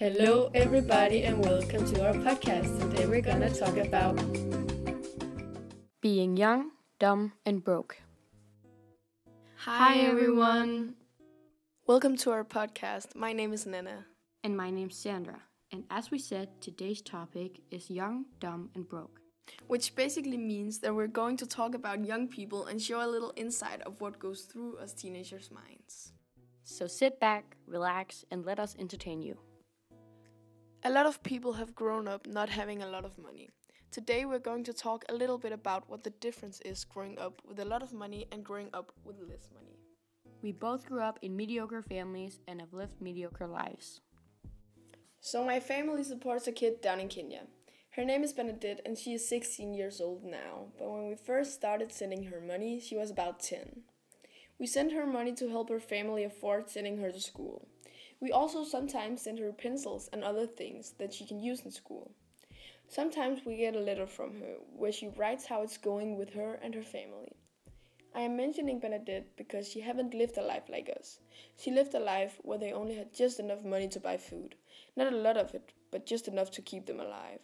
Hello, everybody, and welcome to our podcast. Today we're gonna talk about being young, dumb, and broke. Hi, everyone. Welcome to our podcast. My name is Nana. And my name's Sandra. And as we said, today's topic is young, dumb, and broke. Which basically means that we're going to talk about young people and show a little insight of what goes through us teenagers' minds. So sit back, relax, and let us entertain you. A lot of people have grown up not having a lot of money. Today we're going to talk a little bit about what the difference is growing up with a lot of money and growing up with less money. We both grew up in mediocre families and have lived mediocre lives. So, my family supports a kid down in Kenya. Her name is Benedict and she is 16 years old now, but when we first started sending her money, she was about 10. We sent her money to help her family afford sending her to school. We also sometimes send her pencils and other things that she can use in school. Sometimes we get a letter from her where she writes how it's going with her and her family. I am mentioning Benedict because she haven't lived a life like us. She lived a life where they only had just enough money to buy food. Not a lot of it, but just enough to keep them alive.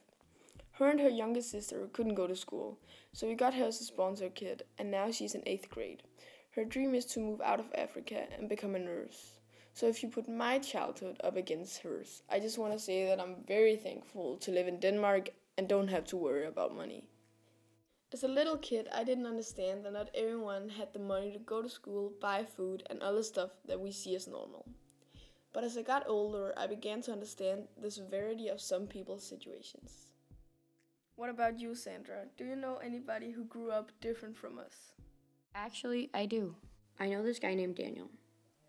Her and her youngest sister couldn't go to school, so we got her as a sponsor kid, and now she's in 8th grade. Her dream is to move out of Africa and become a nurse. So if you put my childhood up against hers, I just want to say that I'm very thankful to live in Denmark and don't have to worry about money. As a little kid, I didn't understand that not everyone had the money to go to school, buy food, and other stuff that we see as normal. But as I got older, I began to understand the severity of some people's situations. What about you, Sandra? Do you know anybody who grew up different from us? Actually, I do. I know this guy named Daniel.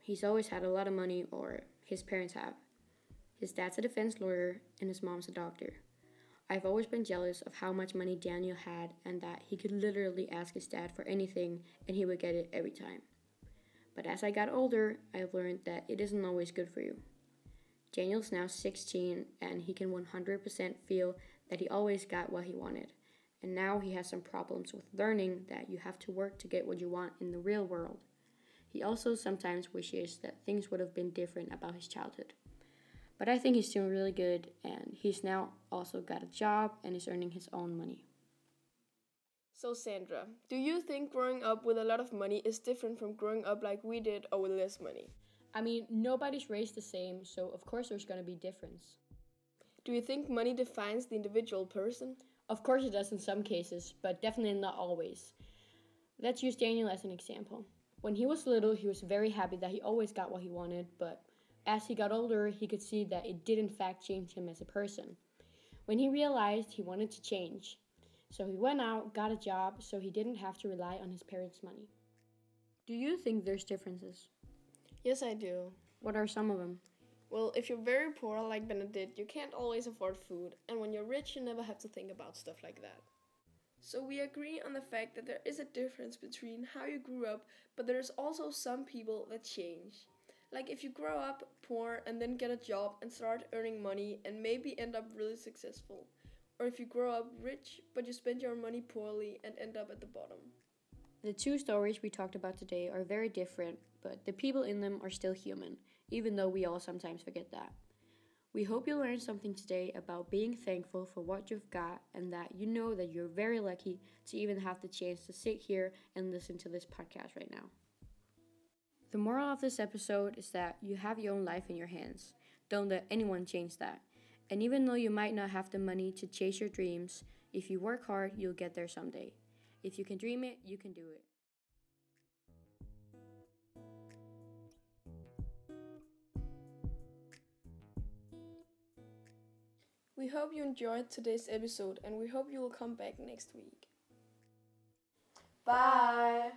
He's always had a lot of money, or his parents have. His dad's a defense lawyer, and his mom's a doctor. I've always been jealous of how much money Daniel had and that he could literally ask his dad for anything and he would get it every time. But as I got older, I've learned that it isn't always good for you. Daniel's now 16 and he can 100% feel that he always got what he wanted. And now he has some problems with learning that you have to work to get what you want in the real world. He also sometimes wishes that things would have been different about his childhood. But I think he's doing really good, and he's now also got a job and is earning his own money. So, Sandra, do you think growing up with a lot of money is different from growing up like we did or with less money? I mean, nobody's raised the same, so of course there's gonna be difference. Do you think money defines the individual person? Of course it does in some cases, but definitely not always. Let's use Daniel as an example. When he was little, he was very happy that he always got what he wanted, but as he got older, he could see that it did in fact change him as a person. When he realized he wanted to change, so he went out, got a job, so he didn't have to rely on his parents' money. Do you think there's differences? Yes, I do. What are some of them? Well, if you're very poor like Benedict, you can't always afford food, and when you're rich, you never have to think about stuff like that. So we agree on the fact that there is a difference between how you grew up, but there's also some people that change. Like if you grow up poor and then get a job and start earning money and maybe end up really successful. Or if you grow up rich but you spend your money poorly and end up at the bottom. The two stories we talked about today are very different, but the people in them are still human, even though we all sometimes forget that. We hope you learned something today about being thankful for what you've got and that you know that you're very lucky to even have the chance to sit here and listen to this podcast right now. The moral of this episode is that you have your own life in your hands. Don't let anyone change that. And even though you might not have the money to chase your dreams, if you work hard, you'll get there someday. If you can dream it, you can do it. We hope you enjoyed today's episode and we hope you will come back next week. Bye!